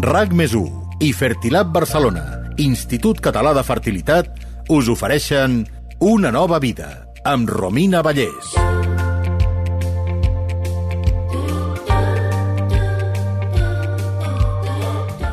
RAC més i Fertilab Barcelona, Institut Català de Fertilitat, us ofereixen Una nova vida, amb Romina Vallès.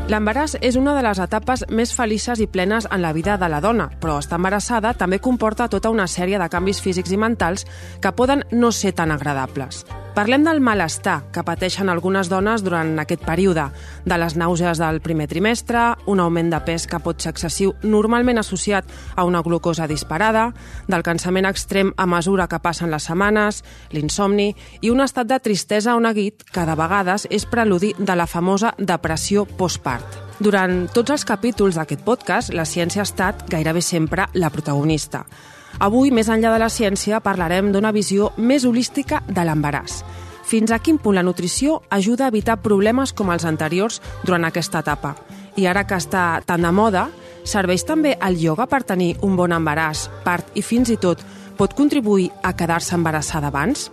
L'embaràs és una de les etapes més felices i plenes en la vida de la dona, però estar embarassada també comporta tota una sèrie de canvis físics i mentals que poden no ser tan agradables. Parlem del malestar que pateixen algunes dones durant aquest període, de les nàusees del primer trimestre, un augment de pes que pot ser excessiu normalment associat a una glucosa disparada, del cansament extrem a mesura que passen les setmanes, l'insomni i un estat de tristesa o neguit que de vegades és preludi de la famosa depressió postpart. Durant tots els capítols d'aquest podcast, la ciència ha estat gairebé sempre la protagonista. Avui, més enllà de la ciència, parlarem d'una visió més holística de l'embaràs. Fins a quin punt la nutrició ajuda a evitar problemes com els anteriors durant aquesta etapa. I ara que està tan de moda, serveix també el ioga per tenir un bon embaràs, part i fins i tot pot contribuir a quedar-se embarassada abans?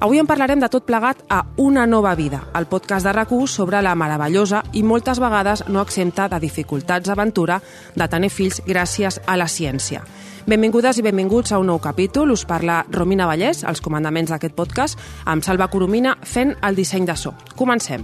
Avui en parlarem de tot plegat a Una nova vida, el podcast de rac sobre la meravellosa i moltes vegades no exempta de dificultats aventura de tenir fills gràcies a la ciència. Benvingudes i benvinguts a un nou capítol. Us parla Romina Vallès, als comandaments d'aquest podcast, amb Salva Coromina fent el disseny de so. Comencem.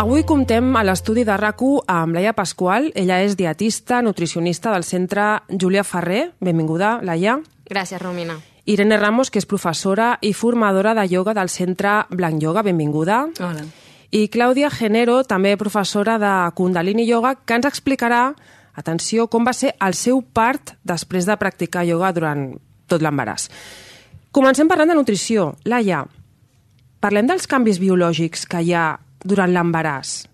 Avui comptem a l'estudi de rac amb Laia Pasqual. Ella és dietista, nutricionista del centre Júlia Ferrer. Benvinguda, Laia. Gràcies, Romina. Irene Ramos, que és professora i formadora de ioga del centre Blanc Yoga. Benvinguda. Hola. I Clàudia Genero, també professora de Kundalini Yoga, que ens explicarà Atenció, com va ser el seu part després de practicar ioga durant tot l'embaràs. Comencem parlant de nutrició. Laia, parlem dels canvis biològics que hi ha durant l'embaràs.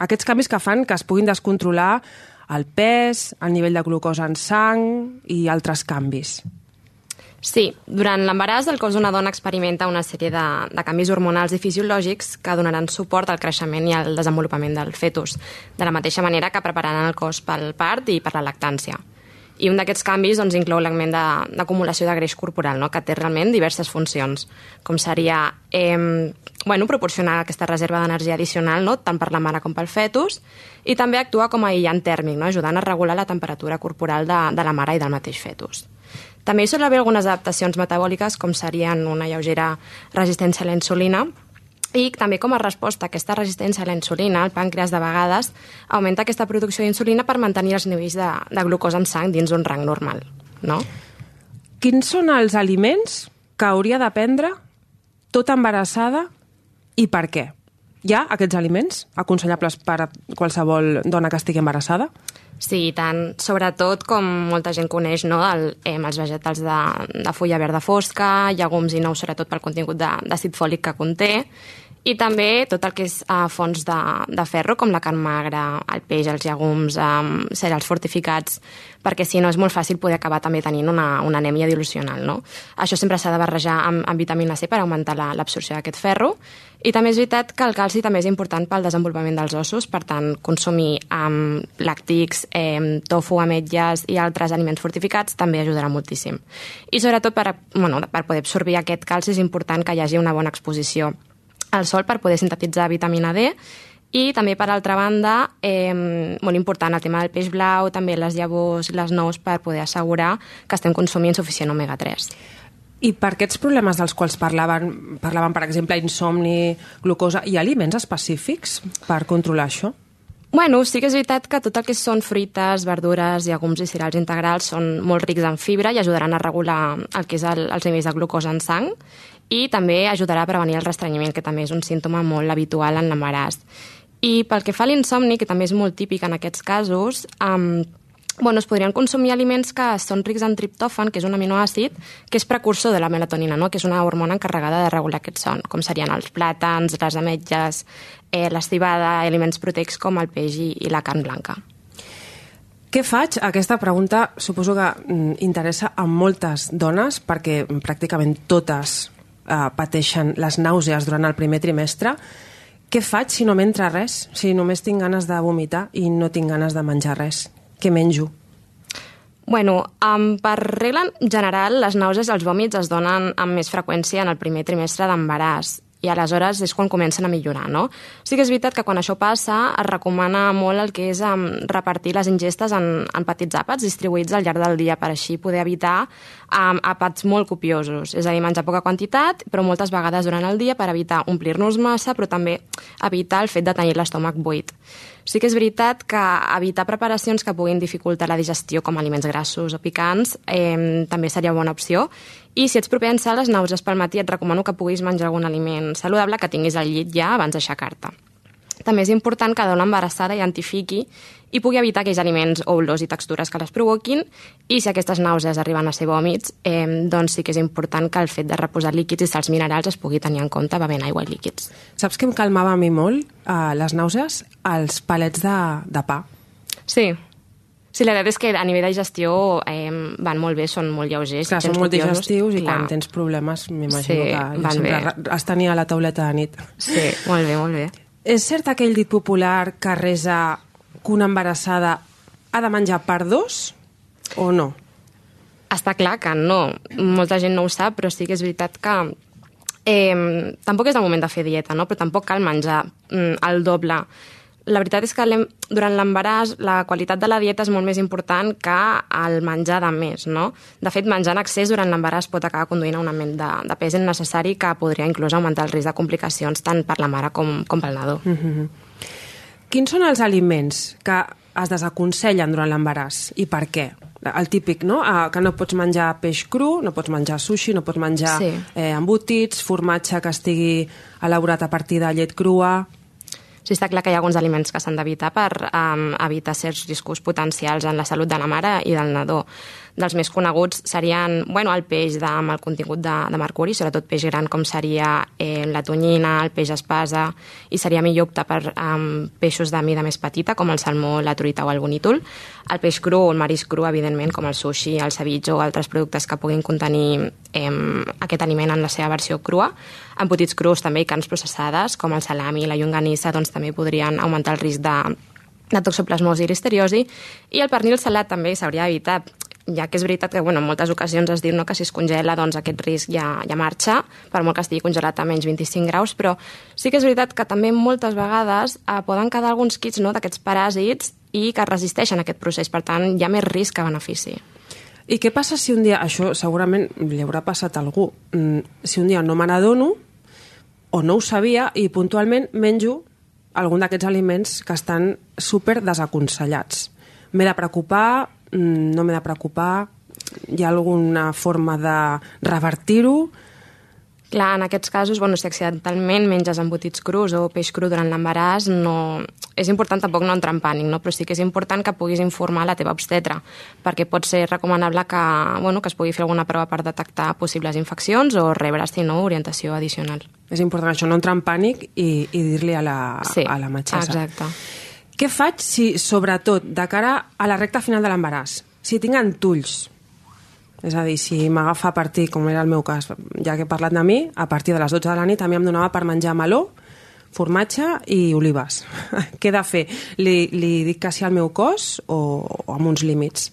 Aquests canvis que fan que es puguin descontrolar el pes, el nivell de glucosa en sang i altres canvis. Sí, durant l'embaràs el cos d'una dona experimenta una sèrie de, de canvis hormonals i fisiològics que donaran suport al creixement i al desenvolupament del fetus, de la mateixa manera que prepararan el cos pel part i per la lactància. I un d'aquests canvis doncs, inclou l'augment d'acumulació de, de greix corporal, no? que té realment diverses funcions, com seria eh, bueno, proporcionar aquesta reserva d'energia addicional no? tant per la mare com pel fetus, i també actua com a aïllant tèrmic, no? ajudant a regular la temperatura corporal de, de la mare i del mateix fetus. També hi sol haver algunes adaptacions metabòliques, com serien una lleugera resistència a la insulina, i també com a resposta a aquesta resistència a la insulina, el pàncreas de vegades augmenta aquesta producció d'insulina per mantenir els nivells de, de glucosa en sang dins un rang normal. No? Quins són els aliments que hauria de prendre tota embarassada i per què? Hi ha aquests aliments aconsellables per a qualsevol dona que estigui embarassada? Sí, tant. Sobretot, com molta gent coneix, no, el, eh, els vegetals de, de fulla verda fosca, llegums i nous, sobretot pel contingut d'àcid fòlic que conté, i també tot el que és uh, fonts de, de ferro, com la carn magra, el peix, els llegums, um, cereals fortificats, perquè si no és molt fàcil poder acabar també tenint una, una anèmia dilucional. No? Això sempre s'ha de barrejar amb, amb vitamina C per augmentar l'absorció d'aquest ferro. I també és veritat que el calci també és important pel desenvolupament dels ossos, per tant, consumir um, làctics, eh, tofu, ametlles i altres aliments fortificats també ajudarà moltíssim. I sobretot per, bueno, per poder absorbir aquest calci és important que hi hagi una bona exposició al sol per poder sintetitzar vitamina D i també, per altra banda, eh, molt important el tema del peix blau, també les llavors, les nous, per poder assegurar que estem consumint suficient omega-3. I per aquests problemes dels quals parlaven, parlaven per exemple, insomni, glucosa, hi ha aliments específics per controlar això? Bueno, sí que és veritat que tot el que són fruites, verdures, llegums i cereals integrals són molt rics en fibra i ajudaran a regular el que és el, els nivells de glucosa en sang i també ajudarà a prevenir el restrenyiment, que també és un símptoma molt habitual en l'embaràs. I pel que fa a l'insomni, que també és molt típic en aquests casos, um, bueno, es podrien consumir aliments que són rics en triptòfan, que és un aminoàcid, que és precursor de la melatonina, no? que és una hormona encarregada de regular aquest son, com serien els plàtans, les ametlles, eh, l'estivada, aliments proteics com el peix i, i la carn blanca. Què faig? Aquesta pregunta suposo que mm, interessa a moltes dones perquè pràcticament totes eh, pateixen les nàusees durant el primer trimestre, què faig si no m'entra res? Si només tinc ganes de vomitar i no tinc ganes de menjar res? Què menjo? Bueno, um, per regla general, les nàusees i els vòmits es donen amb més freqüència en el primer trimestre d'embaràs. I aleshores és quan comencen a millorar, no? Sí que és veritat que quan això passa es recomana molt el que és um, repartir les ingestes en, en petits àpats distribuïts al llarg del dia per així poder evitar um, àpats molt copiosos, és a dir, menjar poca quantitat, però moltes vegades durant el dia per evitar omplir-nos massa, però també evitar el fet de tenir l'estómac buit. Sí que és veritat que evitar preparacions que puguin dificultar la digestió, com aliments grassos o picants, eh, també seria bona opció. I si ets propens a les nàusees pel matí, et recomano que puguis menjar algun aliment saludable que tinguis al llit ja abans d'aixecar-te. També és important que dona embarassada identifiqui i pugui evitar aquells aliments o olors i textures que les provoquin i si aquestes nàusees arriben a ser vòmits, eh, doncs sí que és important que el fet de reposar líquids i sals minerals es pugui tenir en compte bevent aigua i líquids. Saps què em calmava a mi molt, eh, les nàusees? Els palets de, de pa. Sí, Sí, la veritat és que a nivell de gestió eh, van molt bé, són molt lleugers. Clar, són molt digestius i quan tens problemes m'imagino sí, que van sempre bé. has tenia la tauleta de nit. Sí, molt bé, molt bé. És cert aquell dit popular que resa que una embarassada ha de menjar per dos o no? Està clar que no. Molta gent no ho sap, però sí que és veritat que eh, tampoc és el moment de fer dieta, no? però tampoc cal menjar mm, el doble. La veritat és que durant l'embaràs la qualitat de la dieta és molt més important que el menjar de més. No? De fet, menjar en excés durant l'embaràs pot acabar conduint a un augment de, de pes innecessari que podria inclús augmentar el risc de complicacions tant per la mare com, com pel nadó. Mm -hmm. Quins són els aliments que es desaconsellen durant l'embaràs i per què? El típic, no? Ah, que no pots menjar peix cru, no pots menjar sushi, no pots menjar sí. eh, embotits, formatge que estigui elaborat a partir de llet crua... Sí, està clar que hi ha alguns aliments que s'han d'evitar per um, evitar certs riscos potencials en la salut de la mare i del nadó dels més coneguts serien bueno, el peix de, amb el contingut de, de mercuri, sobretot peix gran com seria eh, la tonyina, el peix espasa, i seria millor optar per um, peixos de mida més petita, com el salmó, la truita o el bonítol. El peix cru o el marisc cru, evidentment, com el sushi, el ceviche o altres productes que puguin contenir eh, aquest aliment en la seva versió crua. Embotits crus també i carns processades, com el salami i la llonganissa, doncs també podrien augmentar el risc de, de toxoplasmosi i listeriosi, i el pernil salat també s'hauria d'evitar ja que és veritat que bueno, en moltes ocasions es diu no, que si es congela doncs aquest risc ja, ja marxa, per molt que estigui congelat a menys 25 graus, però sí que és veritat que també moltes vegades eh, poden quedar alguns kits no, d'aquests paràsits i que resisteixen a aquest procés, per tant hi ha més risc que benefici. I què passa si un dia, això segurament li haurà passat a algú, mm, si un dia no me n'adono o no ho sabia i puntualment menjo algun d'aquests aliments que estan super desaconsellats. M'he de preocupar, no m'he de preocupar, hi ha alguna forma de revertir-ho? Clar, en aquests casos, bueno, si accidentalment menges embotits crus o peix cru durant l'embaràs, no... és important tampoc no entrar en pànic, no? però sí que és important que puguis informar la teva obstetra, perquè pot ser recomanable que, bueno, que es pugui fer alguna prova per detectar possibles infeccions o rebre, si no, orientació addicional. És important això, no entrar en pànic i, i dir-li a, la, sí, a la metgessa. exacte. Què faig si, sobretot, de cara a la recta final de l'embaràs, si tinc antulls, és a dir, si m'agafa a partir, com era el meu cas, ja que he parlat de mi, a partir de les 12 de la nit a mi em donava per menjar meló, formatge i olives. Què he de fer? Li, li dic que sí al meu cos o, o amb uns límits?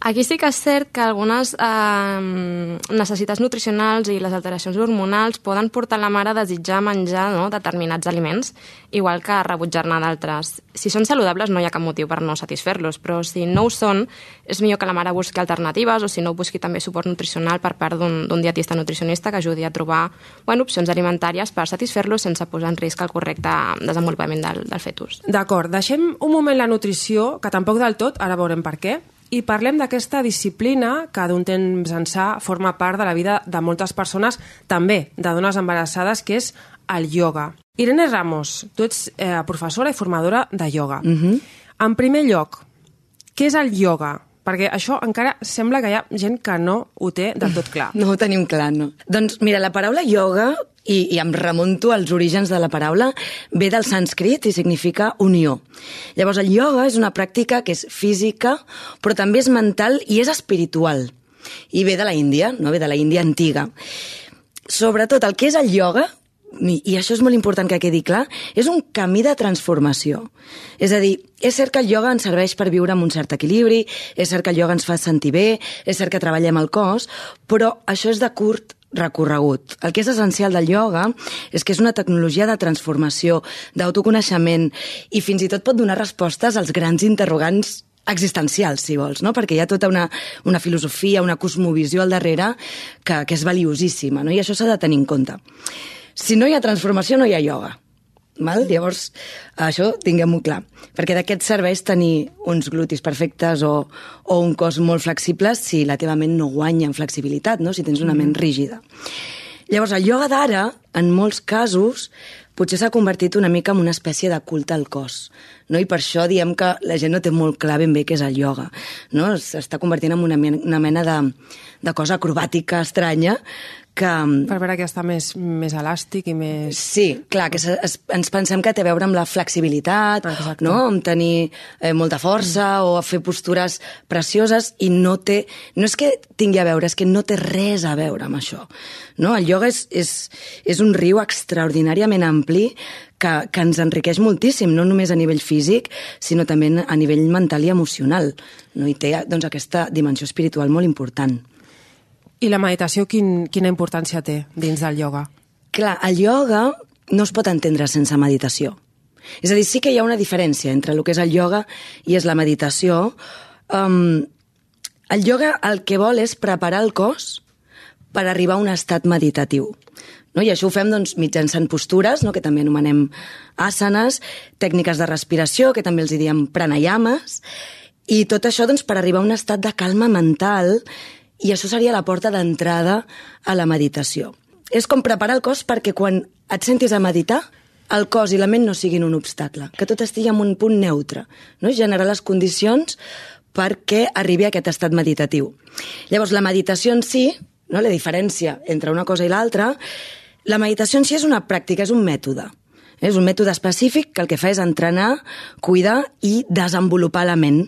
Aquí sí que és cert que algunes eh, necessitats nutricionals i les alteracions hormonals poden portar la mare a desitjar menjar no, determinats aliments, igual que rebutjar-ne d'altres. Si són saludables no hi ha cap motiu per no satisfer-los, però si no ho són, és millor que la mare busqui alternatives o si no busqui també suport nutricional per part d'un dietista nutricionista que ajudi a trobar bueno, opcions alimentàries per satisfer-los sense posar en risc el correcte desenvolupament del, del fetus. D'acord, deixem un moment la nutrició, que tampoc del tot, ara veurem per què, i parlem d'aquesta disciplina que d'un temps ençà forma part de la vida de moltes persones, també de dones embarassades, que és el ioga. Irene Ramos, tu ets eh, professora i formadora de ioga. Uh mhm. -huh. En primer lloc, què és el ioga? Perquè això encara sembla que hi ha gent que no ho té del tot clar. No ho tenim clar, no. Doncs mira, la paraula ioga i, i em remunto als orígens de la paraula, ve del sànscrit i significa unió. Llavors, el ioga és una pràctica que és física, però també és mental i és espiritual. I ve de la Índia, no? ve de la Índia antiga. Sobretot, el que és el ioga, i això és molt important que quedi clar, és un camí de transformació. És a dir, és cert que el ioga ens serveix per viure amb un cert equilibri, és cert que el ioga ens fa sentir bé, és cert que treballem el cos, però això és de curt recorregut. El que és essencial del ioga és que és una tecnologia de transformació, d'autoconeixement i fins i tot pot donar respostes als grans interrogants existencials, si vols, no? perquè hi ha tota una, una filosofia, una cosmovisió al darrere que, que és valiosíssima, no? i això s'ha de tenir en compte. Si no hi ha transformació, no hi ha ioga. Val? Llavors, això tinguem-ho clar. Perquè d'aquest serveix tenir uns glutis perfectes o, o un cos molt flexible si la teva ment no guanya en flexibilitat, no? si tens una ment rígida. Llavors, el ioga d'ara, en molts casos, potser s'ha convertit una mica en una espècie de culte al cos. No? I per això diem que la gent no té molt clar ben bé què és el ioga. No? S'està convertint en una, una mena de, de cosa acrobàtica estranya que... Per veure que està més, més elàstic i més... Sí, clar, que es, es, ens pensem que té a veure amb la flexibilitat, Exacte. no? amb tenir eh, molta força mm. o a fer postures precioses i no té... No és que tingui a veure, és que no té res a veure amb això. No? El ioga és, és, és un riu extraordinàriament ampli que, que ens enriqueix moltíssim, no només a nivell físic, sinó també a nivell mental i emocional. No? I té doncs, aquesta dimensió espiritual molt important. I la meditació quin, quina importància té dins del ioga? Clar, el ioga no es pot entendre sense meditació. És a dir, sí que hi ha una diferència entre el que és el ioga i és la meditació. Um, el ioga el que vol és preparar el cos per arribar a un estat meditatiu. No? I això ho fem doncs, mitjançant postures, no? que també anomenem asanes, tècniques de respiració, que també els diem pranayames, i tot això doncs, per arribar a un estat de calma mental i això seria la porta d'entrada a la meditació. És com preparar el cos perquè quan et sentis a meditar, el cos i la ment no siguin un obstacle, que tot estigui en un punt neutre, no? generar les condicions perquè arribi a aquest estat meditatiu. Llavors, la meditació en si, no? la diferència entre una cosa i l'altra, la meditació en si és una pràctica, és un mètode. És un mètode específic que el que fa és entrenar, cuidar i desenvolupar la ment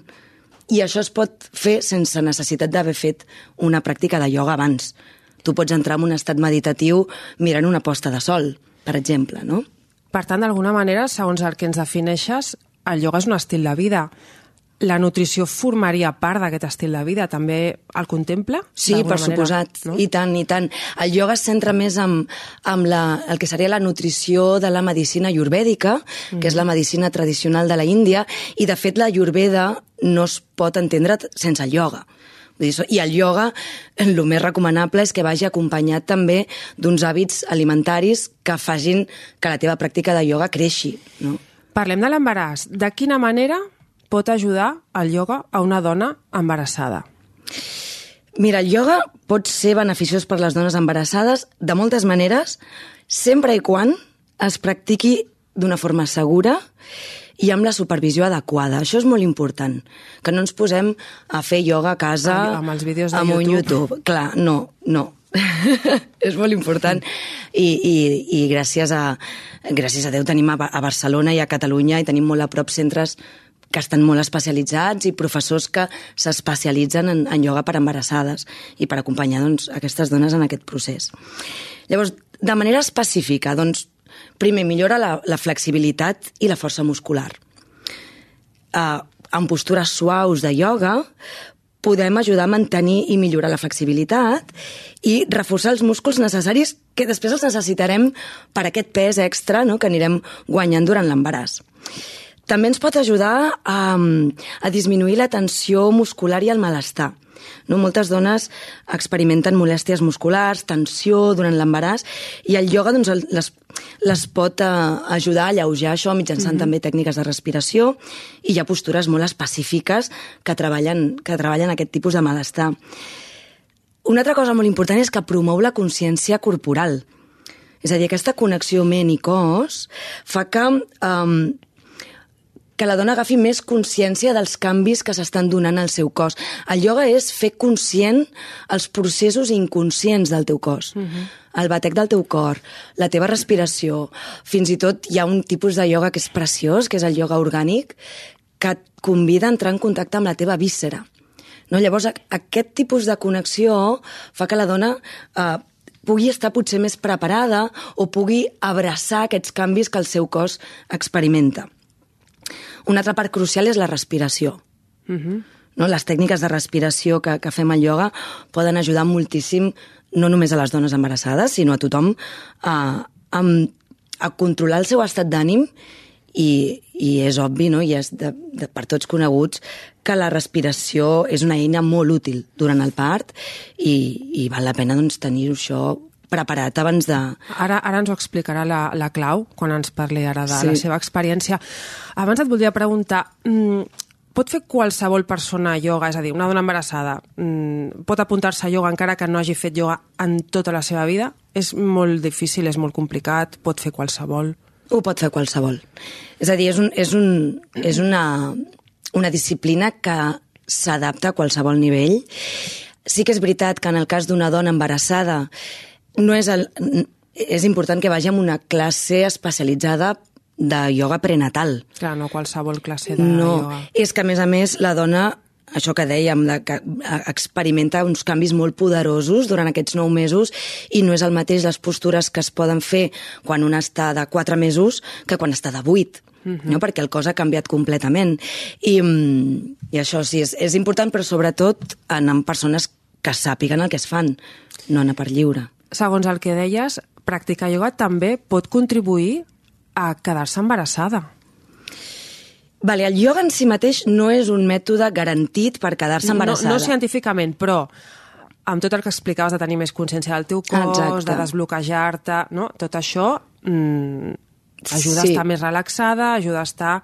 i això es pot fer sense necessitat d'haver fet una pràctica de ioga abans. Tu pots entrar en un estat meditatiu mirant una posta de sol, per exemple, no? Per tant, d'alguna manera, segons el que ens defineixes, el ioga és un estil de vida la nutrició formaria part d'aquest estil de vida? També el contempla? Sí, per manera, suposat. No? I tant, i tant. El ioga es centra més en, en la, el que seria la nutrició de la medicina ayurvèdica, mm. que és la mm. medicina tradicional de la Índia, i de fet la ayurveda no es pot entendre sense el ioga. I el ioga, el més recomanable és que vagi acompanyat també d'uns hàbits alimentaris que facin que la teva pràctica de ioga creixi. No? Parlem de l'embaràs. De quina manera pot ajudar el ioga a una dona embarassada? Mira, el ioga pot ser beneficiós per les dones embarassades de moltes maneres, sempre i quan es practiqui d'una forma segura i amb la supervisió adequada. Això és molt important, que no ens posem a fer ioga a casa amb els vídeos de amb YouTube. un YouTube. Clar, no, no. és molt important I, i, i gràcies a gràcies a Déu tenim a, a Barcelona i a Catalunya i tenim molt a prop centres que estan molt especialitzats i professors que s'especialitzen en, en ioga per embarassades i per acompanyar doncs, aquestes dones en aquest procés. Llavors, de manera específica, doncs, primer, millora la, la flexibilitat i la força muscular. Uh, en postures suaus de ioga podem ajudar a mantenir i millorar la flexibilitat i reforçar els músculs necessaris que després els necessitarem per aquest pes extra no?, que anirem guanyant durant l'embaràs. També ens pot ajudar a, a disminuir la tensió muscular i el malestar. No? Moltes dones experimenten molèsties musculars, tensió durant l'embaràs, i el ioga doncs, les, les pot uh, ajudar a alleujar això mitjançant mm -hmm. també tècniques de respiració i hi ha postures molt específiques que treballen, que treballen aquest tipus de malestar. Una altra cosa molt important és que promou la consciència corporal. És a dir, aquesta connexió ment i cos fa que um, que la dona agafi més consciència dels canvis que s'estan donant al seu cos. El ioga és fer conscient els processos inconscients del teu cos. Uh mhm. -huh. El batec del teu cor, la teva respiració. Fins i tot hi ha un tipus de ioga que és preciós, que és el ioga orgànic, que et convida a entrar en contacte amb la teva víscera. No? Llavors, aquest tipus de connexió fa que la dona eh, pugui estar potser més preparada o pugui abraçar aquests canvis que el seu cos experimenta. Una altra part crucial és la respiració. Uh -huh. no? les tècniques de respiració que, que fem al ioga poden ajudar moltíssim no només a les dones embarassades, sinó a tothom a, a, a controlar el seu estat d'ànim i, i és obvi, no? i és de, de, per tots coneguts, que la respiració és una eina molt útil durant el part i, i val la pena doncs, tenir això preparat abans de... Ara, ara ens ho explicarà la, la Clau, quan ens parli ara de sí. la seva experiència. Abans et voldria preguntar, mmm, pot fer qualsevol persona ioga, és a dir, una dona embarassada, mmm, pot apuntar-se a ioga encara que no hagi fet ioga en tota la seva vida? És molt difícil, és molt complicat, pot fer qualsevol? Ho pot fer qualsevol. És a dir, és, un, és, un, és una, una disciplina que s'adapta a qualsevol nivell. Sí que és veritat que en el cas d'una dona embarassada no és, el, és important que vagi a una classe especialitzada de ioga prenatal. Clar, no qualsevol classe de no, ioga. és que a més a més la dona això que dèiem, de que experimenta uns canvis molt poderosos durant aquests nou mesos i no és el mateix les postures que es poden fer quan una està de 4 mesos que quan està de 8. Uh -huh. no? perquè el cos ha canviat completament. I, mm, i això sí, és, és important, però sobretot en, en persones que sàpiguen el que es fan, no anar per lliure segons el que deies, practicar ioga també pot contribuir a quedar-se embarassada. Vale, el ioga en si mateix no és un mètode garantit per quedar-se embarassada. No, no científicament, però amb tot el que explicaves de tenir més consciència del teu cos, Exacte. de desbloquejar-te, no? tot això mm, ajuda sí. a estar més relaxada, ajuda a estar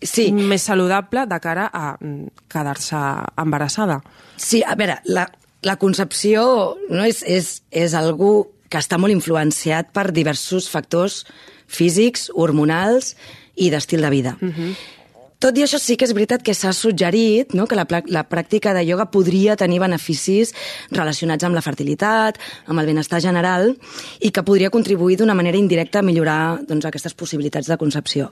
sí. més saludable de cara a mm, quedar-se embarassada. Sí, a veure, la, la concepció no, és, és, és algú que està molt influenciat per diversos factors físics, hormonals i d'estil de vida. Uh -huh. Tot i això sí que és veritat que s'ha suggerit no, que la, la pràctica de ioga podria tenir beneficis relacionats amb la fertilitat, amb el benestar general, i que podria contribuir d'una manera indirecta a millorar doncs, aquestes possibilitats de concepció.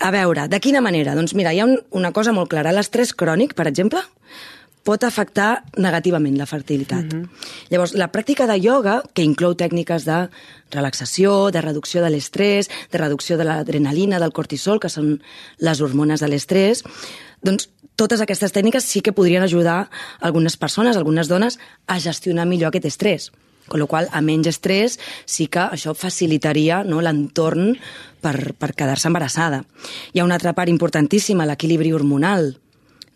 A veure, de quina manera? Doncs mira, hi ha un, una cosa molt clara. L'estrès crònic, per exemple, pot afectar negativament la fertilitat. Mm -hmm. Llavors, la pràctica de ioga, que inclou tècniques de relaxació, de reducció de l'estrès, de reducció de l'adrenalina, del cortisol, que són les hormones de l'estrès, doncs totes aquestes tècniques sí que podrien ajudar algunes persones, algunes dones, a gestionar millor aquest estrès. Con la qual a menys estrès sí que això facilitaria no, l'entorn per, per quedar-se embarassada. Hi ha una altra part importantíssima, l'equilibri hormonal.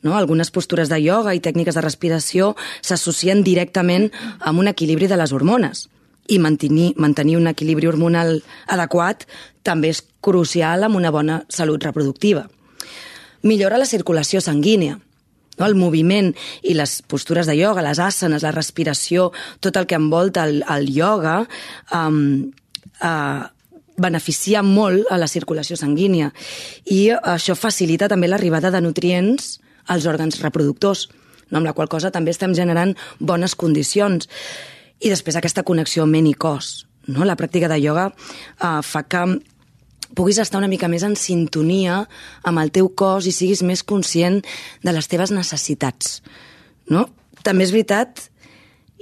No? Algunes postures de ioga i tècniques de respiració s'associen directament amb un equilibri de les hormones. I mantenir, mantenir un equilibri hormonal adequat també és crucial amb una bona salut reproductiva. Millora la circulació sanguínia, no? el moviment i les postures de ioga, les asanes, la respiració, tot el que envolta el, el ioga, um, uh, beneficia molt a la circulació sanguínia i això facilita també l'arribada de nutrients als òrgans reproductors, no? amb la qual cosa també estem generant bones condicions. I després aquesta connexió ment i cos. No? La pràctica de ioga eh, fa que puguis estar una mica més en sintonia amb el teu cos i siguis més conscient de les teves necessitats. No? També és veritat,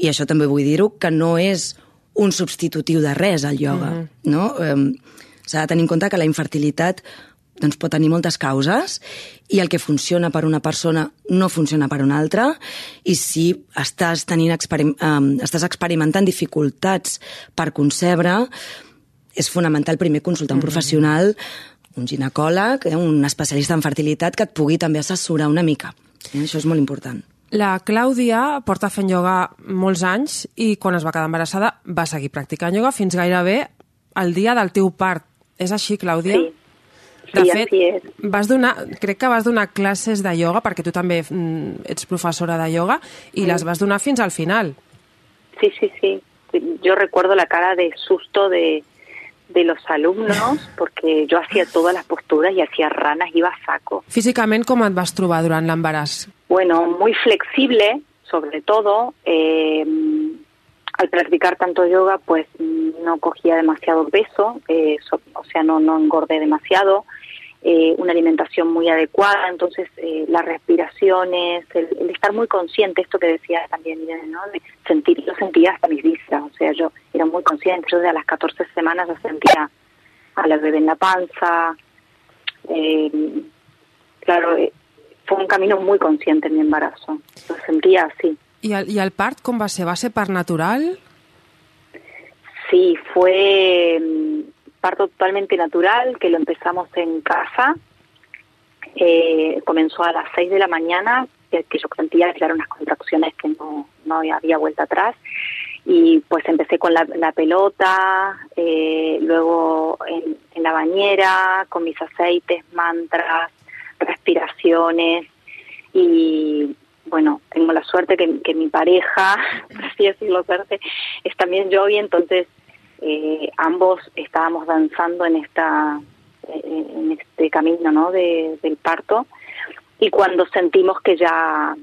i això també vull dir-ho, que no és un substitutiu de res, el ioga. Mm -hmm. no? eh, S'ha de tenir en compte que la infertilitat doncs pot tenir moltes causes i el que funciona per una persona no funciona per una altra i si estàs, tenint experim um, estàs experimentant dificultats per concebre, és fonamental primer consultar un mm -hmm. professional, un ginecòleg, eh, un especialista en fertilitat que et pugui també assessorar una mica. Eh? Això és molt important. La Clàudia porta fent ioga molts anys i quan es va quedar embarassada va seguir practicant ioga fins gairebé el dia del teu part. És així, Clàudia? Sí, de sí, fet, és. vas donar, crec que vas donar classes de ioga, perquè tu també mm, ets professora de ioga, i sí. les vas donar fins al final. Sí, sí, sí. Yo recuerdo la cara de susto de, de los alumnos, porque yo hacía todas las posturas y hacía ranas, iba a saco. Físicament, com et vas trobar durant l'embaràs? Bueno, muy flexible, sobre todo. Eh, al practicar tanto yoga, pues no cogía demasiado peso, eh, o sea, no, no engordé demasiado. Eh, una alimentación muy adecuada, entonces eh, las respiraciones, el, el, estar muy consciente, esto que decía también Irene. De sentir, yo sentía hasta mis vistas, o sea, yo era muy consciente, yo desde las 14 semanas ya sentía a la bebé en la panza, eh, claro, fue un camino muy consciente en mi embarazo. Lo sentía así. ¿Y el, y el part com va ser? Va ser part natural? Sí, fue mm, parto totalmente natural, que lo empezamos en casa. Eh, comenzó a las 6 de la mañana, que, que yo sentía eran unas contracciones que no, no había vuelta atrás. Y pues empecé con la, la pelota, eh, luego en la bañera, con mis aceites, mantras, respiraciones y bueno, tengo la suerte que, que mi pareja, por así decirlo, suerte, es también yo y entonces eh, ambos estábamos danzando en esta eh, en este camino ¿no? de, del parto y cuando sentimos que ya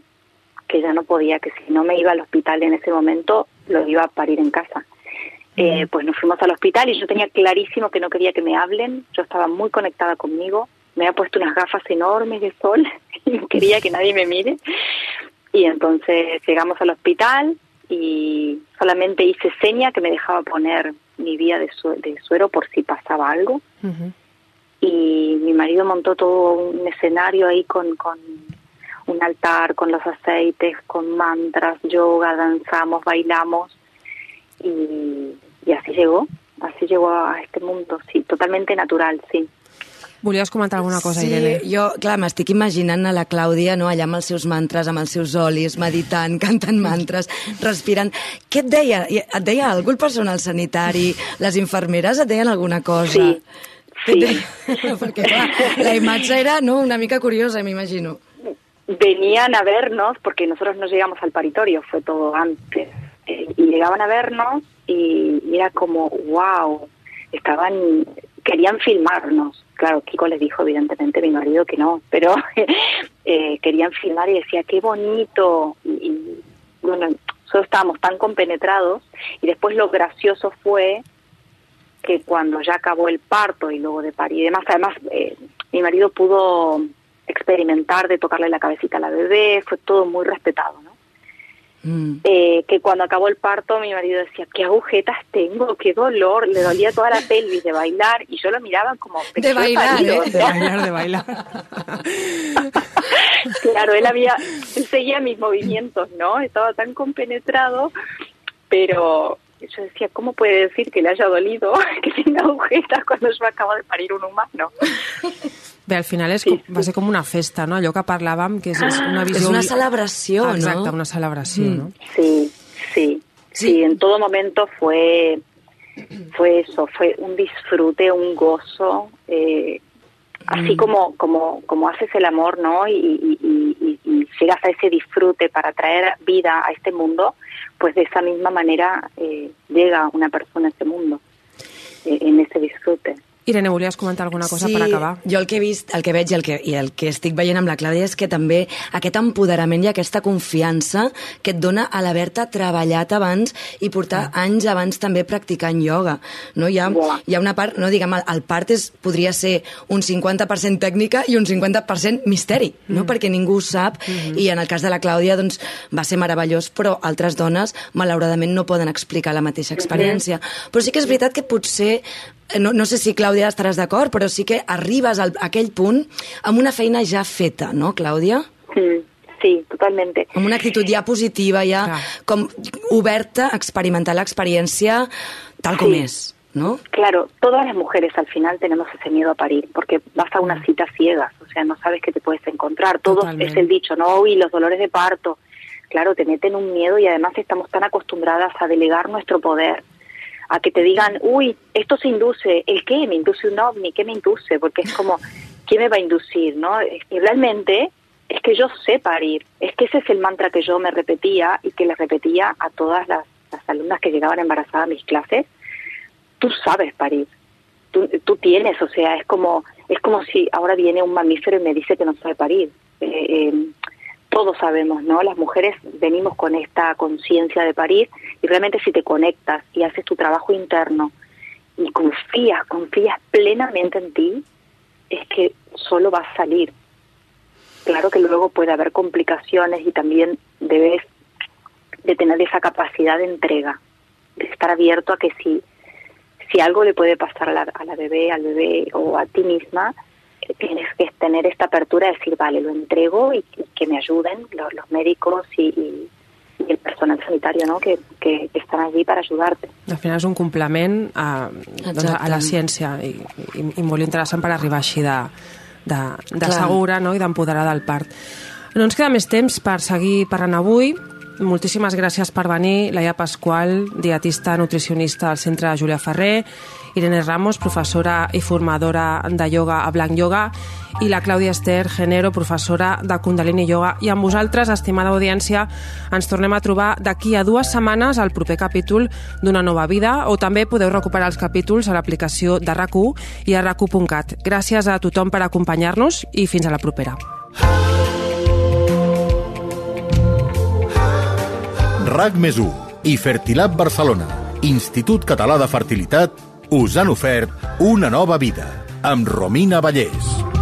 que ya no podía, que si no me iba al hospital en ese momento, lo iba a parir en casa. Eh, pues nos fuimos al hospital y yo tenía clarísimo que no quería que me hablen, yo estaba muy conectada conmigo, me había puesto unas gafas enormes de sol y no quería que nadie me mire. Y entonces llegamos al hospital y solamente hice seña que me dejaba poner mi vía de, su de suero por si pasaba algo. Uh -huh. Y mi marido montó todo un escenario ahí con, con un altar, con los aceites, con mantras, yoga, danzamos, bailamos y, y así llegó, así llegó a este mundo, sí, totalmente natural, sí. Volies comentar alguna cosa, sí, Irene? jo, clar, m'estic imaginant a la Clàudia, no?, allà amb els seus mantres, amb els seus olis, meditant, cantant mantres, respirant. Què et deia? Et deia algú el personal sanitari? Les infermeres et deien alguna cosa? Sí, sí. Perquè, clar, la imatge era no, una mica curiosa, m'imagino. Venían a vernos, porque nosotros no llegamos al paritorio, fue todo antes, eh, y llegaban a vernos y, y era como, wow, estaban, querían filmarnos. Claro, Kiko les dijo evidentemente a mi marido que no, pero eh, querían filmar y decía, qué bonito. Y, bueno, nosotros estábamos tan compenetrados y después lo gracioso fue que cuando ya acabó el parto y luego de parir y demás, además eh, mi marido pudo experimentar de tocarle la cabecita a la bebé, fue todo muy respetado. Mm. Eh, que cuando acabó el parto mi marido decía, qué agujetas tengo, qué dolor, le dolía toda la pelvis de bailar y yo lo miraba como... De bailar, parido, ¿eh? De bailar, de bailar. claro, él había, él seguía mis movimientos, ¿no? Estaba tan compenetrado, pero yo decía, ¿cómo puede decir que le haya dolido que tenga agujetas cuando yo acabo de parir un humano? Bé, al final és com, va ser com una festa, no? Allò que parlàvem, que és, és una És visió... una celebració, no? Exacte, una celebració, Mm. no? Sí, sí, Sí. sí, en todo momento fue, fue eso, fue un disfrute, un gozo, eh, así como, como, como haces el amor, ¿no? Y, y, y- y- y llegas a ese disfrute para traer vida a este mundo, pues de esa misma manera eh, llega una persona a este mundo, eh, en ese disfrute. Irene, volies comentar alguna cosa sí, per acabar? jo el que he vist, el que veig i el que, i el que estic veient amb la Clàudia és que també aquest empoderament i aquesta confiança que et dona a l'haver-te treballat abans i portar anys abans també practicant ioga. No? Hi, ha, hi ha una part, no, diguem, el, el part és, podria ser un 50% tècnica i un 50% misteri, no? perquè ningú ho sap i en el cas de la Clàudia doncs, va ser meravellós, però altres dones malauradament no poden explicar la mateixa experiència. Però sí que és veritat que potser no, no sé si, Clàudia, estaràs d'acord, però sí que arribes al, a aquell punt amb una feina ja feta, no, Clàudia? Mm, Sí, totalmente. Amb una actitud ja positiva, ja Clar. com oberta a experimentar l'experiència tal com Sí. és, no? Claro, todas las mujeres al final tenemos ese miedo a parir, porque vas a una cita ciegas, o sea, no sabes qué te puedes encontrar. Todo Totalmente. es el dicho, ¿no? Y los dolores de parto. Claro, te meten un miedo y además estamos tan acostumbradas a delegar nuestro poder, a que te digan, uy, esto se induce, ¿el qué? ¿Me induce un ovni? ¿Qué me induce? Porque es como, ¿qué me va a inducir? ¿no? Es realmente es que yo sé parir, es que ese es el mantra que yo me repetía y que le repetía a todas las, las alumnas que llegaban embarazadas a mis clases, tú sabes parir, tú, tú tienes, o sea, es como, es como si ahora viene un mamífero y me dice que no sabe parir. Eh, eh, todos sabemos, ¿no? Las mujeres venimos con esta conciencia de parir y realmente si te conectas y haces tu trabajo interno y confías, confías plenamente en ti, es que solo va a salir. Claro que luego puede haber complicaciones y también debes de tener esa capacidad de entrega, de estar abierto a que si, si algo le puede pasar a la, a la bebé, al bebé o a ti misma, tienes que tener esta apertura de decir, vale, lo entrego y, y que me ayuden los, los médicos y, y, y el personal sanitario ¿no? que, que, que están allí para ayudarte. Al final és un complement a, doncs, a la ciència i, i, i molt interessant per arribar així de, de, de Clar. segura no? i d'empoderar del part. No ens queda més temps per seguir parlant avui. Moltíssimes gràcies per venir, Laia Pasqual, dietista nutricionista al Centre Julià Ferrer, Irene Ramos, professora i formadora de ioga a Blanc Yoga, i la Clàudia Esther Genero, professora de Kundalini Yoga. I amb vosaltres, estimada audiència, ens tornem a trobar d'aquí a dues setmanes al proper capítol d'Una nova vida, o també podeu recuperar els capítols a l'aplicació de rac i a rac Gràcies a tothom per acompanyar-nos i fins a la propera. RAC més 1 i Fertilab Barcelona, Institut Català de Fertilitat, us han ofert una nova vida amb Romina Vallès.